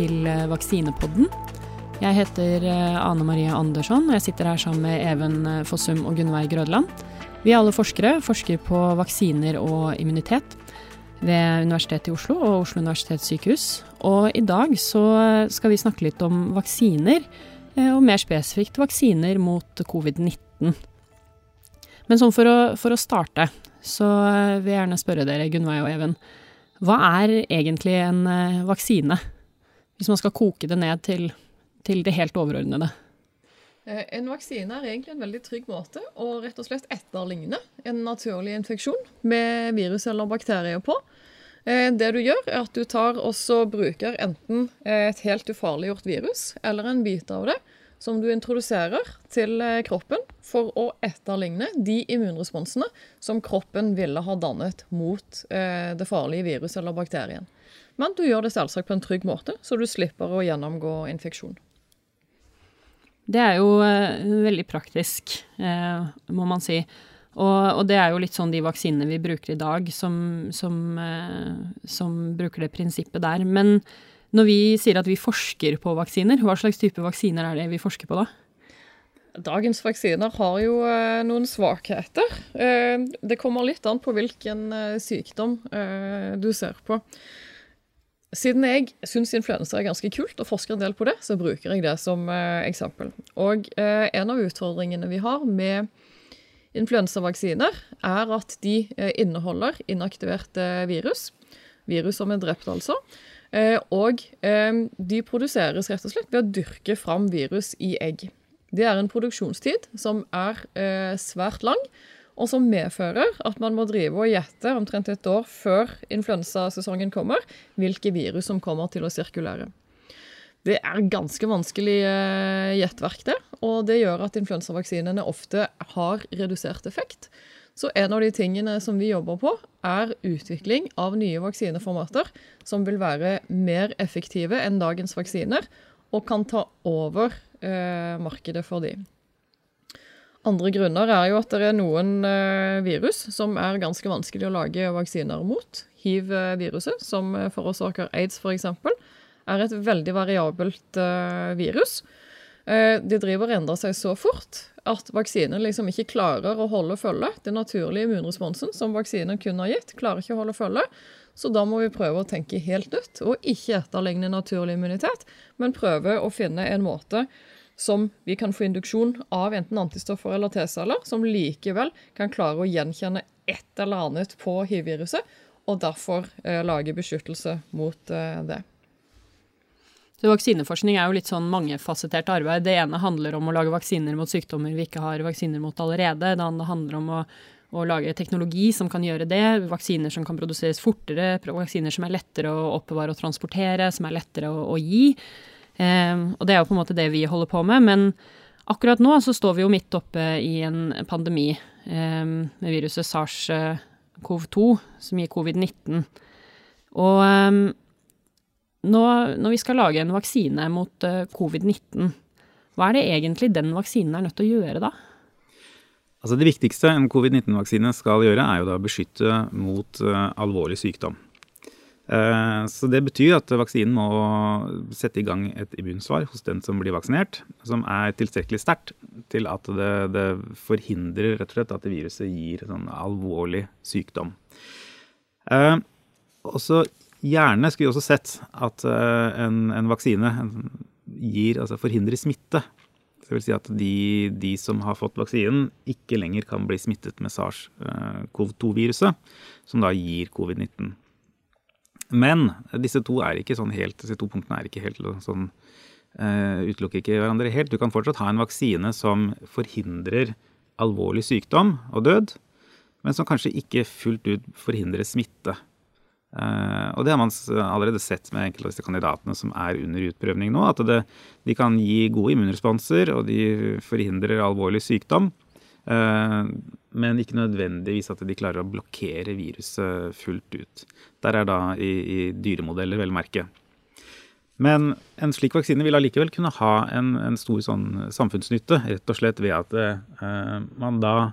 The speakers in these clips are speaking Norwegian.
til eh, Vaksinepodden. Jeg heter eh, Ane Marie Andersson, og jeg sitter her sammen med Even eh, Fossum og Gunnveig Grødland. Vi er alle forskere, forsker på vaksiner og immunitet ved Universitetet i Oslo og Oslo universitetssykehus. Og i dag så skal vi snakke litt om vaksiner, og mer spesifikt vaksiner mot covid-19. Men sånn for å, for å starte, så vil jeg gjerne spørre dere, Gunnveig og Even. Hva er egentlig en vaksine? Hvis man skal koke det ned til, til det helt overordnede. Eh, en vaksine er egentlig en veldig trygg måte å rett og slett etterligne en naturlig infeksjon med virus eller bakterier på. Eh, det du gjør, er at du tar og bruker enten et helt ufarliggjort virus eller en bit av det som du introduserer til eh, kroppen for å etterligne de immunresponsene som kroppen ville ha dannet mot eh, det farlige viruset eller bakterien. Men du gjør det selvsagt på en trygg måte, så du slipper å gjennomgå infeksjon. Det er jo eh, veldig praktisk, må man si. Og, det er jo litt sånn de vaksinene vi bruker i dag, som, som, som bruker det prinsippet der. Men når vi sier at vi forsker på vaksiner, hva slags type vaksiner er det vi forsker på da? Dagens vaksiner har jo eh, noen svakheter. Eh, det kommer litt an på hvilken eh, sykdom du ser på. Siden jeg syns influensa er ganske kult og forsker en del på det, så bruker jeg det som eksempel. Og en av utfordringene vi har med influensavaksiner, er at de inneholder inaktiverte virus. Virus som er drept, altså. Eh, og eh, de produseres rett og slett ved å dyrke fram virus i egg. Det er en produksjonstid som er eh, svært lang, og som medfører at man må drive og gjette omtrent et år før influensasesongen kommer, hvilke virus som kommer til å sirkulere. Det er ganske vanskelig gjettverk, det. Og det gjør at influensavaksinene ofte har redusert effekt. Så en av de tingene som vi jobber på, er utvikling av nye vaksineformater som vil være mer effektive enn dagens vaksiner, og kan ta over eh, markedet for de. Andre grunner er jo at det er noen eh, virus som er ganske vanskelig å lage vaksiner mot. Hiv-viruset, som forårsaker aids f.eks., er et veldig variabelt eh, virus. Eh, de driver og endrer seg så fort at vaksinen liksom ikke klarer å holde følge. Den naturlige immunresponsen som vaksinen kun har gitt, klarer ikke å holde følge. Så da må vi prøve å tenke helt nytt, og ikke etterligne naturlig immunitet, men prøve å finne en måte som vi kan få induksjon av enten antistoffer eller T-celler, som likevel kan klare å gjenkjenne et eller annet på hiv-viruset, og derfor eh, lage beskyttelse mot eh, det. Så vaksineforskning er jo litt sånn mangefasettert arbeid. Det ene handler om å lage vaksiner mot sykdommer vi ikke har vaksiner mot allerede. Det andre handler om å, å lage teknologi som kan gjøre det. Vaksiner som kan produseres fortere, vaksiner som er lettere å oppbevare og transportere, som er lettere å, å gi. Eh, og det er jo på en måte det vi holder på med. Men akkurat nå så står vi jo midt oppe i en pandemi eh, med viruset SARS-CoV-2, som gir covid-19. Og eh, nå, når vi skal lage en vaksine mot uh, covid-19, hva er det egentlig den vaksinen er nødt til å gjøre da? Altså Det viktigste en covid-19-vaksine skal gjøre, er jo da å beskytte mot uh, alvorlig sykdom. Uh, så det betyr at vaksinen må sette i gang et immunsvar hos den som blir vaksinert, som er tilstrekkelig sterkt til at det, det, forhindrer rett og slett at viruset gir sånn alvorlig sykdom. Uh, og så Gjerne skulle vi også sett at eh, en, en vaksine gir, altså forhindrer smitte. Det vil si at de, de, som har fått vaksinen, ikke lenger kan bli smittet med SARS-CoV-2-viruset, som da gir covid-19. Men disse to, er ikke sånn helt, disse to punktene er ikke helt sånn uh, Utelukker ikke hverandre helt. Du kan fortsatt ha en vaksine som forhindrer alvorlig sykdom og død, men som kanskje ikke fullt ut forhindrer smitte. Uh, og det har man allerede sett med enkelte av disse kandidatene som er under utprøvning nå. At det, de kan gi gode immunresponser, og de forhindrer alvorlig sykdom. Uh, men ikke nødvendigvis at de klarer å blokkere viruset fullt ut. Der er da i, i dyremodeller, vel merke. Men en slik vaksine vil allikevel kunne ha en, en stor sånn samfunnsnytte, rett og slett ved at uh, man da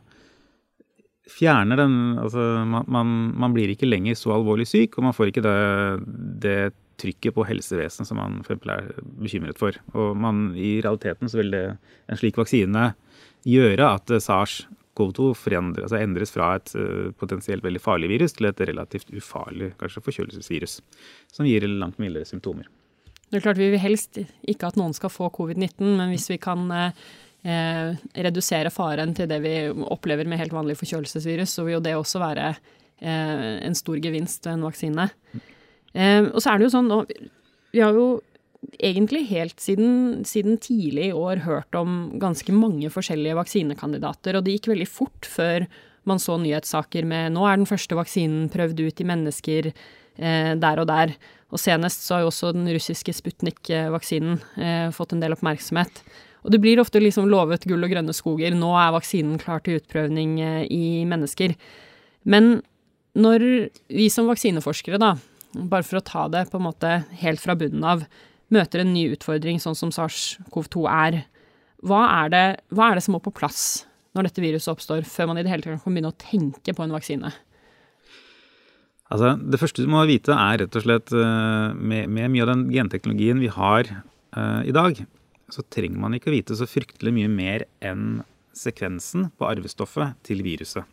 fjerner den Altså man, man, man, blir ikke lenger så alvorlig syk, og man får ikke det, det trykket på helsevesenet som man for eksempel er bekymret for. Og man, i realiteten så vil det, en slik vaksine gjøre at SARS-CoV-2 altså endres fra et uh, potensielt veldig farlig virus til et relativt ufarlig kanskje forkjølelsesvirus, som gir langt mildere symptomer. Det er klart Vi vil helst ikke at noen skal få covid-19, men hvis vi kan eh, redusere faren til det vi opplever med helt vanlig forkjølelsesvirus, så vil jo det også være eh, en stor gevinst ved en vaksine. Eh, og så er det jo sånn, vi har jo egentlig helt siden, siden, tidlig i år hørt om ganske mange forskjellige vaksinekandidater, og det gikk veldig fort før man så nyhetssaker med nå er den første vaksinen prøvd ut i mennesker eh, der og der. Og senest så har jo også den russiske Sputnik-vaksinen eh, fått en del oppmerksomhet. Og det blir ofte liksom lovet gull og grønne skoger. Nå er vaksinen klar til utprøvning eh, i mennesker. Men når vi som vaksineforskere, da, bare for å ta det på en måte helt fra bunnen av, møter en ny utfordring sånn som SARS-CoV-2 er, hva er, det, hva er det som må på plass når dette viruset oppstår, før man i det hele tatt kan begynne å tenke på en vaksine? Altså, det første du må vite, er rett og slett eh, med, med mye av den genteknologien vi har uh, i dag, så trenger man ikke å vite så fryktelig mye mer enn sekvensen på arvestoffet til viruset.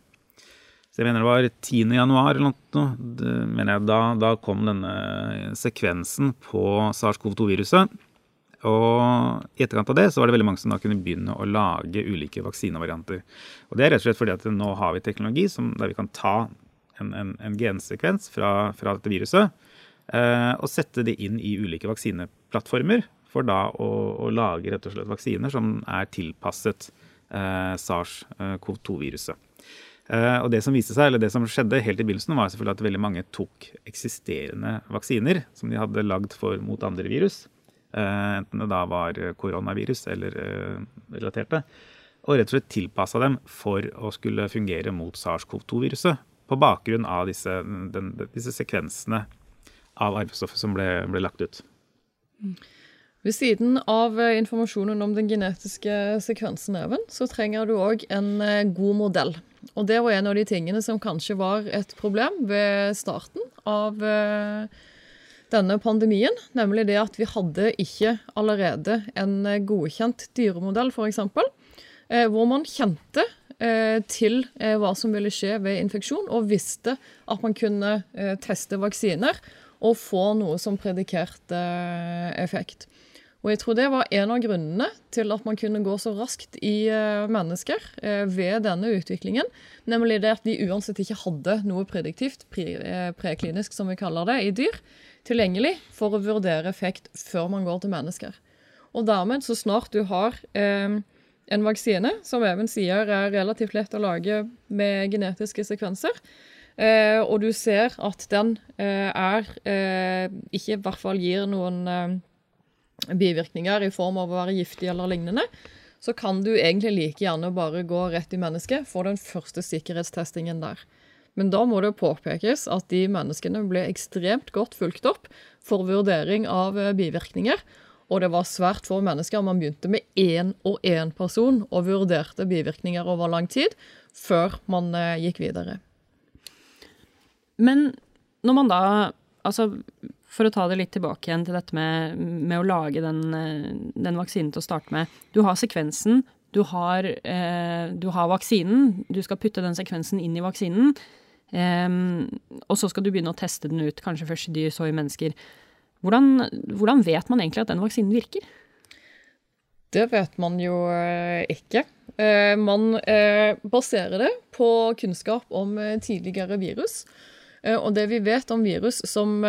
Så jeg mener det var 10. januar eller noe, da, da kom denne sekvensen på SARS-CoV-2-viruset. Og i etterkant av det så var det veldig mange som da kunne begynne å lage ulike vaksinevarianter. Og det er rett og slett fordi at nå har vi teknologi som, der vi kan ta en, en, en gensekvens fra, fra, dette viruset eh, og sette det inn i ulike vaksineplattformer for da å, å, lage rett og slett vaksiner som er tilpasset eh, SARS-CoV-2-viruset. Eh, og Det som viste seg, eller det som skjedde helt i begynnelsen, var selvfølgelig at veldig mange tok eksisterende vaksiner som de hadde lagd for, mot andre virus, eh, enten det da var koronavirus eller eh, relaterte, og rett og slett tilpassa dem for å skulle fungere mot SARS-CoV-2-viruset på bakgrunn av disse, den, disse sekvensene av arvestoffet som ble, ble, lagt ut. Ved siden av eh, informasjonen om den genetiske sekvensen, så trenger du òg en eh, god modell. Og det var en av de tingene som kanskje var et problem ved starten av eh, denne pandemien. Nemlig det at vi hadde ikke allerede en godkjent dyremodell, f.eks. Hvor man kjente til hva som ville skje ved infeksjon, og visste at man kunne teste vaksiner og få noe som predikerte effekt. Og jeg tror det var en av grunnene til at man kunne gå så raskt i mennesker ved denne utviklingen. Nemlig det at de uansett ikke hadde noe prediktivt, preklinisk som vi kaller det, i dyr, tilgjengelig for å vurdere effekt før man går til mennesker. Og dermed, så snart du har eh, en vaksine, som Even sier er relativt lett å lage med genetiske sekvenser. Eh, og du ser at den eh, er eh, ikke i hvert fall gir noen eh, bivirkninger i form av å være giftig eller lignende, så kan du egentlig like gjerne bare gå rett i mennesket for den første sikkerhetstestingen der. Men da må det påpekes at de menneskene ble ekstremt godt fulgt opp for vurdering av eh, bivirkninger. Og det var svært få mennesker. Man begynte med én og én person og vurderte bivirkninger over lang tid før man eh, gikk videre. Men når man da Altså, for å ta det litt tilbake igjen til dette med, med å lage den, eh, den, vaksinen til å starte med. Du har sekvensen, du har, eh, du har vaksinen, du skal putte den sekvensen inn i vaksinen. Eh, og så skal du begynne å teste den ut, kanskje først i dyr, så i mennesker. Hvordan, hvordan vet man egentlig at den vaksinen virker? Det vet man jo eh, ikke. Eh, man baserer det på kunnskap om tidligere virus. Og det vi vet om virus som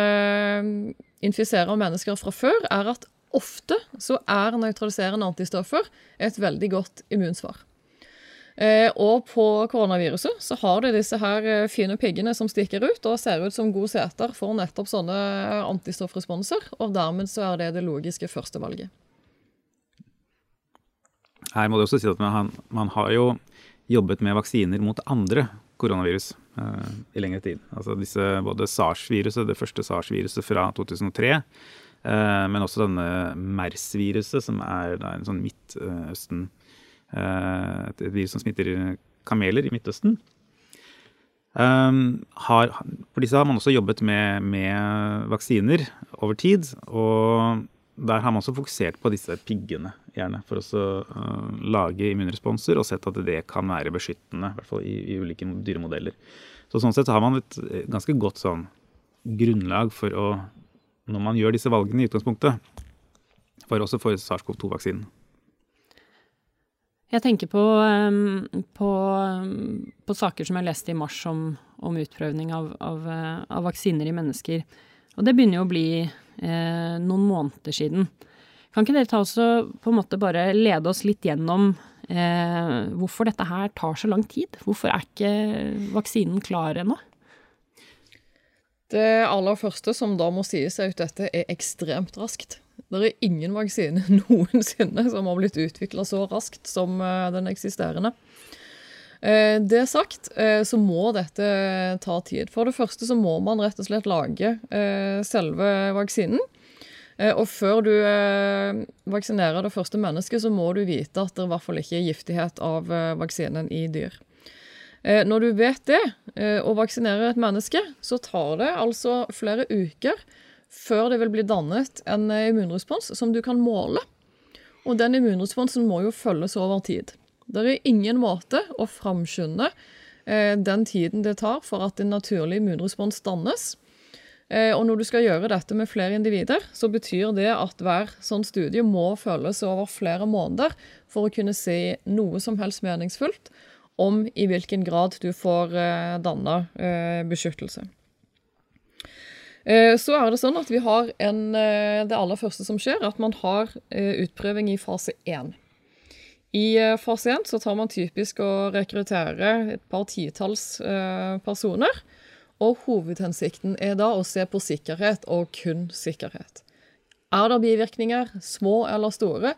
infiserer mennesker fra før, er at ofte så er nøytraliserende antistoffer et veldig godt immunsvar. Eh, og på koronaviruset så har det disse her eh, fine piggene som stikker ut og ser ut som gode seter for nettopp sånne antistoffresponser, og dermed så er det det logiske førstevalget. Her må det også si at man, man har jo jobbet med vaksiner mot andre koronavirus uh, i lengre tid. Altså disse, både SARS-viruset, det første SARS-viruset fra 2003, uh, men også denne MERS-viruset, som er da, en sånn Midtøsten uh, et virus som smitter kameler i Midtøsten. Um, har, for disse har man også jobbet med, med, vaksiner over tid. Og der har man også fokusert på disse piggene, gjerne, for å uh, lage immunresponser og sett at det kan være beskyttende, i hvert fall i, i ulike dyremodeller. Så sånn sett har man et ganske godt sånn grunnlag for å, når man gjør disse valgene i utgangspunktet, for også for SARS-CoV-2-vaksinen. Jeg tenker på, på, på, saker som jeg leste i mars om, om utprøvning av, av, av, vaksiner i mennesker. Og det begynner jo å bli eh, noen måneder siden. Kan ikke dere ta oss på en måte bare lede oss litt gjennom eh, hvorfor dette her tar så lang tid? Hvorfor er ikke vaksinen klar ennå? Det aller første som da må sies, er at dette er ekstremt raskt. Det er ingen vaksine noensinne som har blitt utvikla så raskt som eh, den eksisterende. Eh, det sagt, eh, så må dette ta tid. For det første så må man rett og slett lage selve vaksinen. Og før du vaksinerer det første mennesket, så må du vite at det i hvert fall ikke er giftighet av vaksinen i dyr. Når du vet det, og vaksinerer et menneske, så tar det altså flere uker før det vil bli dannet en eh, immunrespons som du kan måle. Og den immunresponsen må jo følges over tid. Det er ingen måte å framskynde eh, den tiden det tar for at en naturlig immunrespons dannes. Eh, og når du skal gjøre dette med flere individer, så betyr det at hver sånn studie må følges over flere måneder for å kunne si noe som helst meningsfullt om i hvilken grad du får eh, danna beskyttelse. Så er det sånn at vi har en, Det aller første som skjer, at man har utprøving i fase 1. I fase 1 så tar man typisk å rekruttere et par titalls personer. Og hovedhensikten er da å se på sikkerhet, og kun sikkerhet. Er det bivirkninger, små eller store?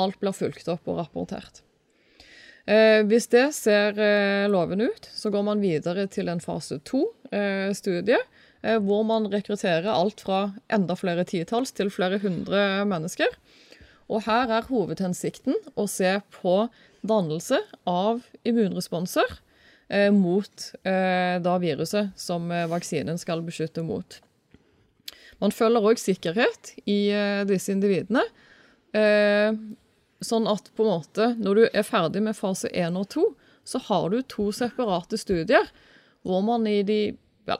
Alt blir fulgt opp og rapportert. Hvis det ser lovende ut, så går man videre til en fase 2-studie Eh, hvor man rekrutterer alt fra enda flere titalls til flere hundre mennesker. Og her er hovedhensikten å se på dannelse av immunresponser eh, mot eh, da viruset som eh, vaksinen skal beskytte mot. Man følger òg sikkerhet i eh, disse individene. Eh, sånn at på en måte, når du er ferdig med fase 1 og 2, så har du to separate studier hvor man de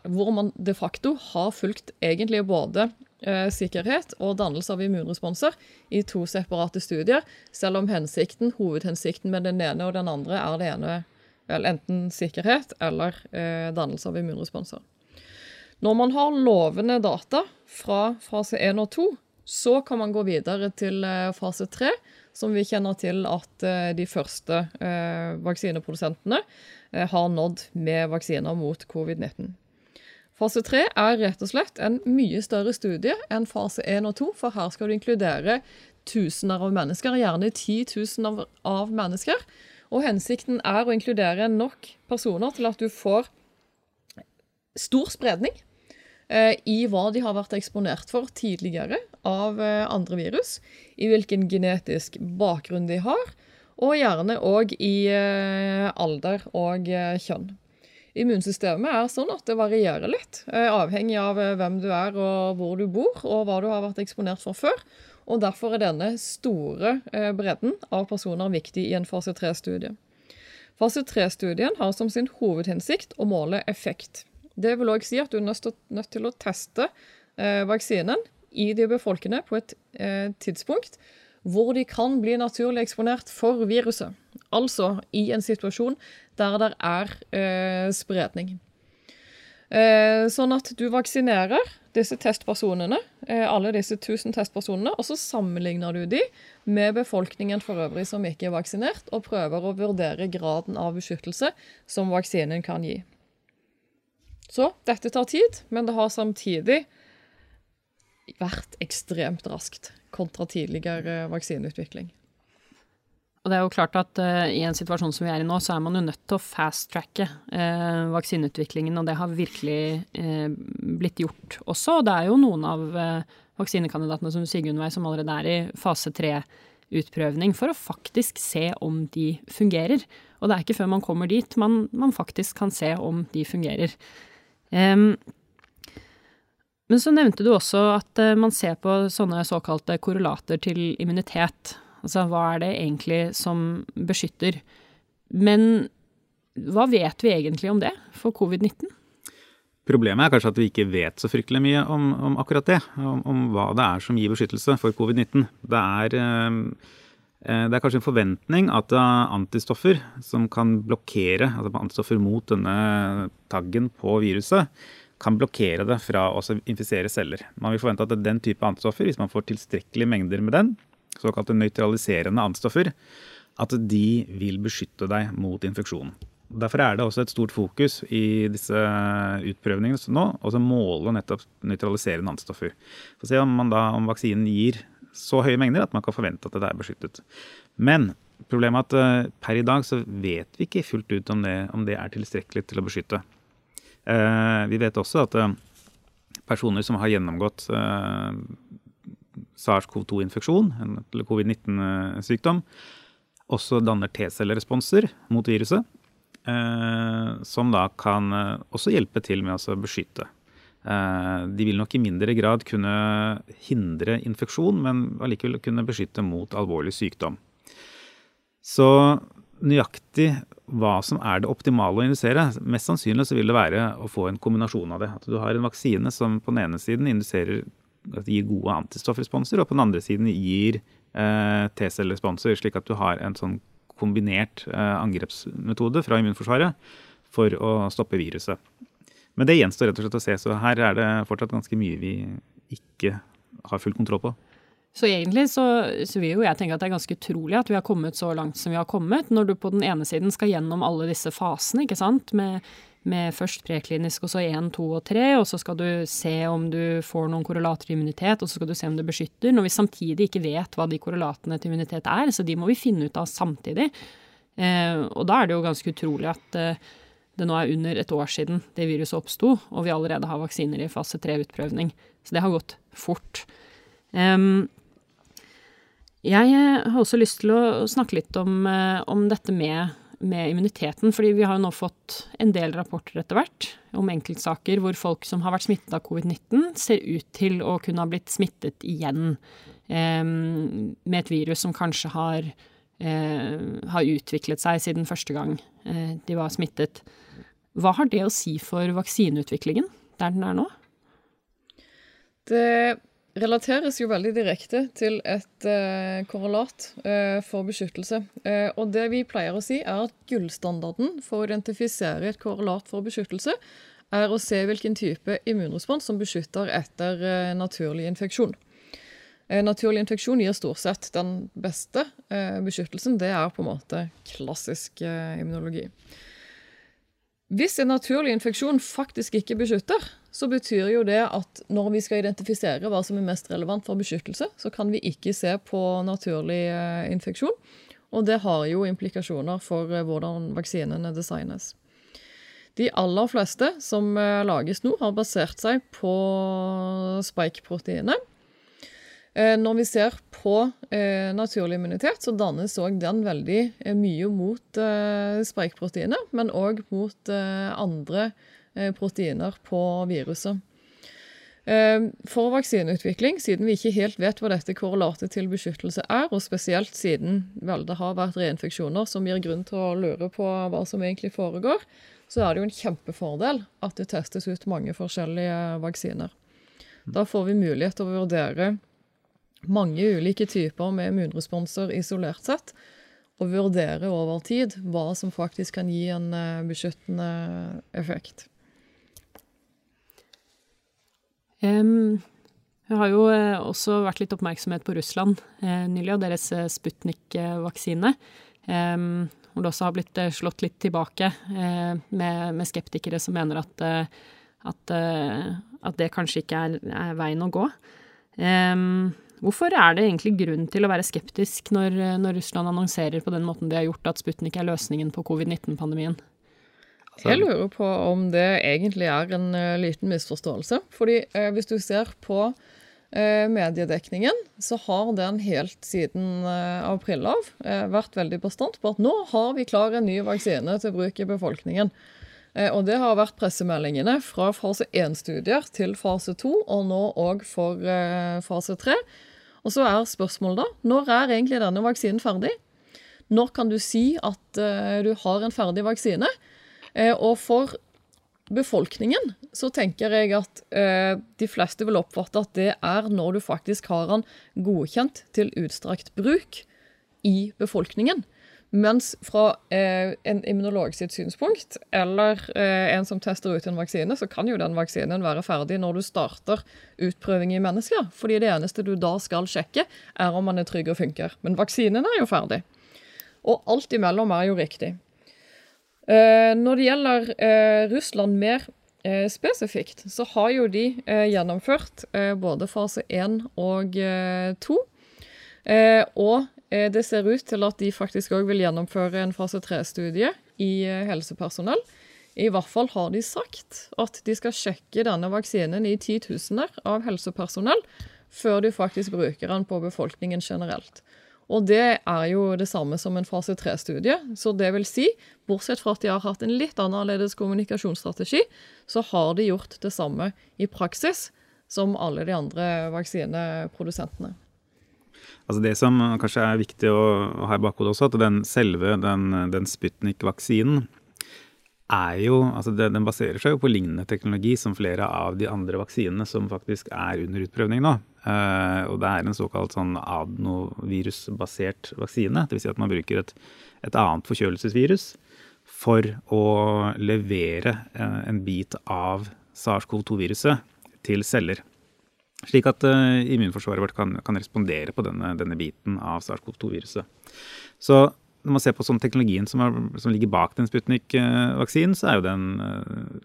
hvor man de facto har fulgt egentlig både sikkerhet og dannelse av immunresponser i to separate studier, selv om hensikten, hovedhensikten med den ene og den andre er det ene vel, enten sikkerhet eller eh, dannelse av immunresponser. Når man har lovende data fra fase 1 og 2, så kan man gå videre til eh, fase 3, som vi kjenner til at eh, de første eh, vaksineprodusentene eh, har nådd med vaksiner mot covid-19. Fase 3 er rett og slett en mye større studie enn fase 1 og 2, for her skal du inkludere tusener av mennesker, gjerne 10 000 av, av mennesker. Og hensikten er å inkludere nok personer til at du får stor spredning eh, i hva de har vært eksponert for tidligere av eh, andre virus, i hvilken genetisk bakgrunn de har, og gjerne òg i eh, alder og eh, kjønn. Immunsystemet er sånn at det varierer litt, eh, avhengig av eh, hvem du er og hvor du bor, og hva du har vært eksponert for før. Og Derfor er denne store eh, bredden av personer viktig i en fase 3-studie. Fase 3-studien har som sin hovedhensikt å måle effekt. Det vil òg si at du er nødt til å teste vaksinen i de befolkende på et tidspunkt hvor de kan bli naturlig eksponert for viruset. Altså i en situasjon der det er eh, spredning. Eh, sånn at du vaksinerer disse testpersonene, eh, alle disse 1000 testpersonene, og så sammenligner du de med befolkningen for øvrig som ikke er vaksinert, og prøver å vurdere graden av beskyttelse som vaksinen kan gi. Så dette tar tid, men det har samtidig vært ekstremt raskt kontra tidligere vaksineutvikling. Og det er jo klart at uh, I en situasjon som vi er i nå, så er man jo nødt til å fast-tracke uh, vaksineutviklingen. Og det har virkelig uh, blitt gjort også. Og det er jo noen av vaksinekandidatene som Sigrun Vei som allerede er i fase tre utprøvning for å faktisk se om de fungerer. Og det er ikke før man kommer dit man, man faktisk kan se om de fungerer. Um, men så nevnte du også at man ser på sånne såkalte korrelater til immunitet. Altså hva er det egentlig som beskytter? Men hva vet vi egentlig om det for covid-19? Problemet er kanskje at vi ikke vet så fryktelig mye om, om akkurat det. Om, om, hva det er som gir beskyttelse for covid-19. Det, eh, eh, det er kanskje en forventning at antistoffer som kan blokkere, altså antistoffer mot denne taggen på viruset, kan blokkere det fra å infisere celler. Man vil forvente at den type antistoffer, hvis man får tilstrekkelige mengder med den, såkalte nøytraliserende antistoffer, at de vil beskytte deg mot infeksjonen. Derfor er det også et stort fokus i disse utprøvningene nå, å måle nettopp nøytraliserende antistoffer. For å se om, da, om vaksinen gir så høye mengder at man kan forvente at det er beskyttet. Men problemet er at uh, per i dag så vet vi ikke fullt ut om det, om det er tilstrekkelig til å beskytte. Uh, vi vet også at uh, personer som har gjennomgått SARS-CoV-2-infeksjon, eller covid-19-sykdom, også danner T-celleresponser mot viruset. Eh, som da kan eh, også hjelpe til med å beskytte. Eh, de vil nok i mindre grad kunne hindre infeksjon, men allikevel kunne beskytte mot alvorlig sykdom. Så nøyaktig hva som er det optimale å indusere, mest sannsynlig så vil det være å få en kombinasjon av det. At du har en vaksine som på den ene siden induserer gir gode antistoffresponser, og på den andre siden gir eh, T-celleresponser, slik at du har en sånn kombinert eh, angrepsmetode fra immunforsvaret for å stoppe viruset. Men det gjenstår rett og slett å se, så her er det fortsatt ganske mye vi ikke har full kontroll på. Så egentlig så, så, vil jo jeg tenke at det er ganske utrolig at vi har kommet så langt som vi har kommet, når du på den ene siden skal gjennom alle disse fasene, ikke sant, med med først preklinisk og så én, to og 3, og så skal du se om du får noen korrelater til immunitet, og så skal du se om det beskytter, når vi samtidig ikke vet hva de korrelatene til immunitet er. Så de må vi finne ut av samtidig. Eh, og da er det jo ganske utrolig at eh, det nå er under et år siden det viruset oppsto, og vi allerede har vaksiner i fase tre-utprøvning. Så det har gått fort. Jeg har også lyst til å snakke litt om, eh, om dette med med immuniteten. fordi vi har jo nå fått en del rapporter etter hvert om enkeltsaker hvor folk som har vært smittet av covid-19, ser ut til å kunne ha blitt smittet igjen eh, med et virus som kanskje har, eh, har, utviklet seg siden første gang eh, de var smittet. Hva har det å si for vaksineutviklingen der den er nå? Det relateres jo veldig direkte til et uh, korrelat uh, for beskyttelse. Uh, og det vi pleier å si, er at gullstandarden for å identifisere et korrelat for beskyttelse, er å se hvilken type immunrespons som beskytter etter naturlig infeksjon. Naturlig infeksjon gir stort sett den beste beskyttelsen. Det er på en måte klassisk immunologi. Hvis en naturlig infeksjon faktisk ikke beskytter, så betyr jo det at når vi skal identifisere hva som er mest relevant for beskyttelse, så kan vi ikke se på naturlig eh, infeksjon. Og det har jo implikasjoner for eh, hvordan vaksinene designes. De aller fleste som eh, lages nå, har basert seg på spike-proteinet. Når vi ser på naturlig immunitet, så dannes òg den veldig mye mot spike-proteinet, men òg mot andre proteiner på viruset. For vaksineutvikling, siden vi ikke helt vet hva dette korrelatet til beskyttelse er, og spesielt siden vel, det har vært reinfeksjoner som gir grunn til å lure på hva som egentlig foregår, så er det jo en kjempefordel at det testes ut mange forskjellige vaksiner. Da får vi mulighet til å vurdere mange ulike typer med immunresponser isolert sett, og vurdere over tid hva som faktisk kan gi en eh, beskyttende effekt. Um, det har jo eh, også vært litt oppmerksomhet på Russland eh, nylig, og deres eh, Sputnik-vaksine. Eh, hvor det også har blitt slått litt tilbake eh, med, med, skeptikere som mener at, at, at, det kanskje ikke er, er veien å gå. Hvorfor er det egentlig grunn til å være skeptisk når, når Russland annonserer på den måten de har gjort at Sputnik er løsningen på covid-19-pandemien? Jeg lurer på om det egentlig er en uh, liten misforståelse. Fordi uh, hvis du ser på eh, mediedekningen, så har den helt siden eh, april av eh, vært veldig bastant på at nå har vi klar en ny vaksine til bruk i befolkningen. Eh, og det har vært pressemeldingene fra fase 1-studier til fase 2, og nå òg for eh, fase 3. Og så er spørsmålet da, når er egentlig denne vaksinen ferdig? Når kan du si at eh, du har en ferdig vaksine? Og for befolkningen så tenker jeg at eh, de fleste vil oppfatte at det er når du faktisk har den godkjent til utstrakt bruk i befolkningen. Mens fra eh, en immunolog sitt synspunkt, eller eh, en som tester ut en vaksine, så kan jo den vaksinen være ferdig når du starter utprøving i mennesker. Fordi det eneste du da skal sjekke, er om man er trygg og funker. Men vaksinen er jo ferdig. Og alt imellom er jo riktig. Eh, når det gjelder eh, Russland mer eh, spesifikt, så har jo de gjennomført både fase 1 og 2. og det ser ut til at de faktisk òg vil gjennomføre en fase 3-studie i helsepersonell. I hvert fall har de sagt at de skal sjekke denne vaksinen i titusener av helsepersonell før de faktisk bruker den på befolkningen generelt. Og det er jo det samme som en fase 3-studie. Så det vil si, bortsett fra at de har hatt en litt annerledes kommunikasjonsstrategi, så har de gjort det samme i praksis som alle de andre vaksineprodusentene. Altså Det som kanskje er viktig å ha i bakhodet også, at den selve den, den Sputnik-vaksinen er jo, altså Den baserer seg jo på lignende teknologi som flere av de andre vaksinene som faktisk er under utprøvning nå. Uh, og det er en såkalt sånn adenovirusbasert vaksine. Dvs. Si at man bruker et, et, annet forkjølelsesvirus for å levere uh, en bit av SARS-CoV-2-viruset til celler. Slik at uh, immunforsvaret vårt kan, kan respondere på denne, denne biten av SARS-CoV-2-viruset. Så når man ser på sånn teknologien som, er, som, ligger bak den Sputnik-vaksinen, så er jo den uh,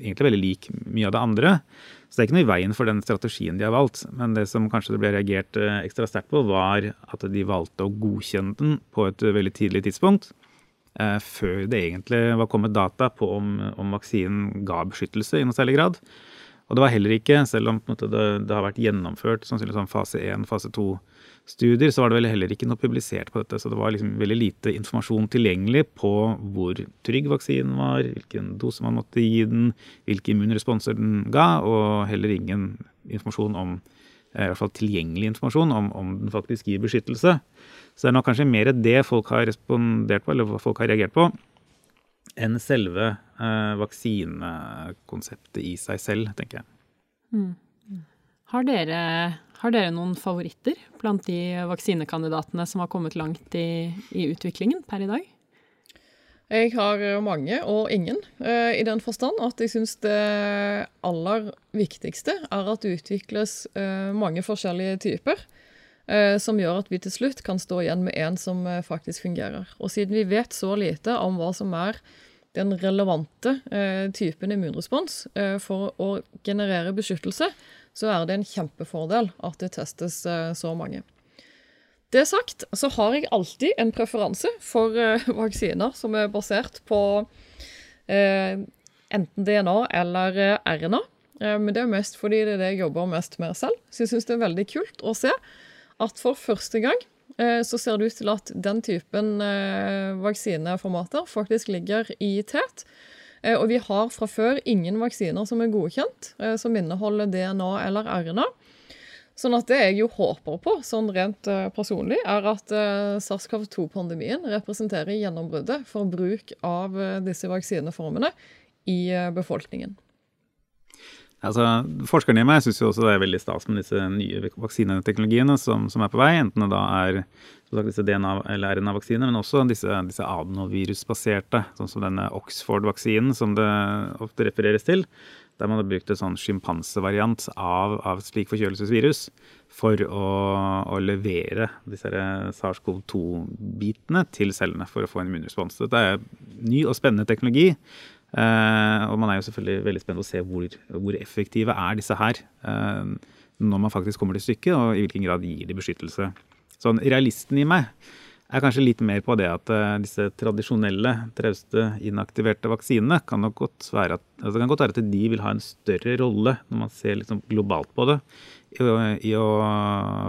egentlig veldig lik mye av det andre. Så det er ikke noe i veien for den strategien de har valgt. Men det som kanskje det ble reagert uh, ekstra sterkt på, var at de valgte å godkjenne den på et uh, veldig tidlig tidspunkt. før det egentlig var kommet data på om, om vaksinen ga beskyttelse i noe særlig grad. Og det var heller ikke, selv om måte, det, det, har vært gjennomført sannsynligvis sånn fase 1, fase 2 studier, så var det vel heller ikke noe publisert på dette. Så det var liksom veldig lite informasjon tilgjengelig på hvor trygg vaksinen var, hvilken dose man måtte gi den, hvilke immunresponser den ga, og heller ingen informasjon om eh, i hvert fall tilgjengelig informasjon om, om den faktisk gir beskyttelse. Så det er nok kanskje mer det folk har respondert på, eller folk har reagert på, enn selve eh, vaksinekonseptet i seg selv, tenker jeg. Mm. Har dere har dere noen favoritter blant de vaksinekandidatene som har kommet langt i, i utviklingen per i dag? Jeg har mange, og ingen, eh, i den forstand at jeg syns det aller viktigste er at det utvikles eh, mange forskjellige typer. Eh, som gjør at vi til slutt kan stå igjen med en som faktisk fungerer. Og siden vi vet så lite om hva som er den relevante typen immunrespons for å generere beskyttelse, så er det en kjempefordel at det testes eh, så mange. Det sagt, så har jeg alltid en preferanse for vaksiner som er basert på enten DNA eller RNA. men det er mest fordi det er det jeg jobber mest med selv. Så jeg syns det er veldig kult å se at for første gang så ser det ut til at den typen vaksineformater faktisk ligger i tet. Eh, og vi har fra før ingen vaksiner som er godkjent, eh, som inneholder DNA eller RNA. Sånn at det jeg jo håper på, sånn rent eh, personlig, er at SARS-CoV-2-pandemien representerer gjennombruddet for bruk av disse vaksineformene i befolkningen. Altså, Forskerne i meg syns også det er veldig stas med disse nye vaksineteknologiene som, som er på vei. Enten det da er sagt, disse DNA- eller RNA-vaksiner, men også disse, disse adenovirusbaserte, sånn som denne Oxford-vaksinen som det ofte refereres til. Der man har brukt en sånn sjimpansevariant av, av slik forkjølelsesvirus for å, å levere disse SARS-CoV-2-bitene til cellene for å få en immunrespons. Dette er ny og spennende teknologi og man er jo selvfølgelig veldig spent å se hvor, hvor effektive er disse her uh, når man faktisk kommer til stykket, og i hvilken grad gir de beskyttelse. Sånn, Realisten i meg er kanskje litt mer på det at uh, disse tradisjonelle, trauste, inaktiverte vaksinene kan nok godt være at, altså det kan godt være at de vil ha en større rolle når man ser liksom globalt på det, i i å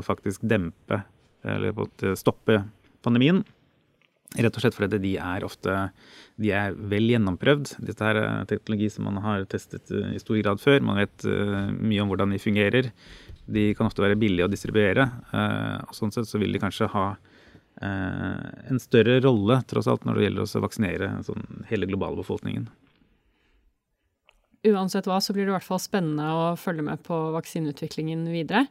faktisk dempe eller på stoppe pandemien. Rett og slett fordi de er ofte de er vel gjennomprøvd. Dette er teknologi som man har testet i stor grad før. Man vet mye om hvordan de fungerer. De kan ofte være billige å distribuere. og Sånn sett så vil de kanskje ha en større rolle tross alt når det gjelder å vaksinere sånn, hele globalbefolkningen uansett hva, så blir det i hvert fall spennende å følge med på vaksineutviklingen videre.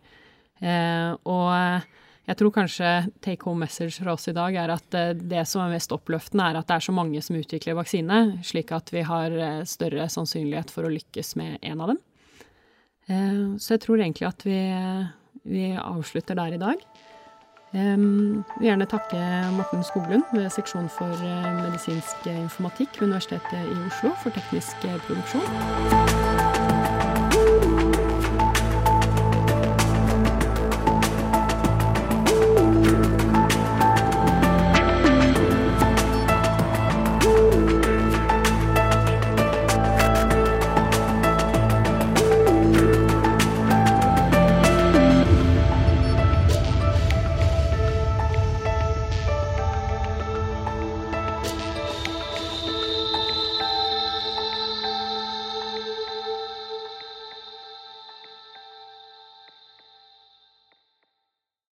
Eh, og jeg tror kanskje take home message fra oss i dag er at eh, det som er mest oppløftende, er at det er så mange som utvikler vaksine, slik at vi har eh, større sannsynlighet for å lykkes med en av dem. Eh, så jeg tror egentlig at vi, vi avslutter der i dag. Jeg vil gjerne takke Morten Skoglund ved seksjon for medisinsk informatikk ved Universitetet i Oslo for teknisk produksjon.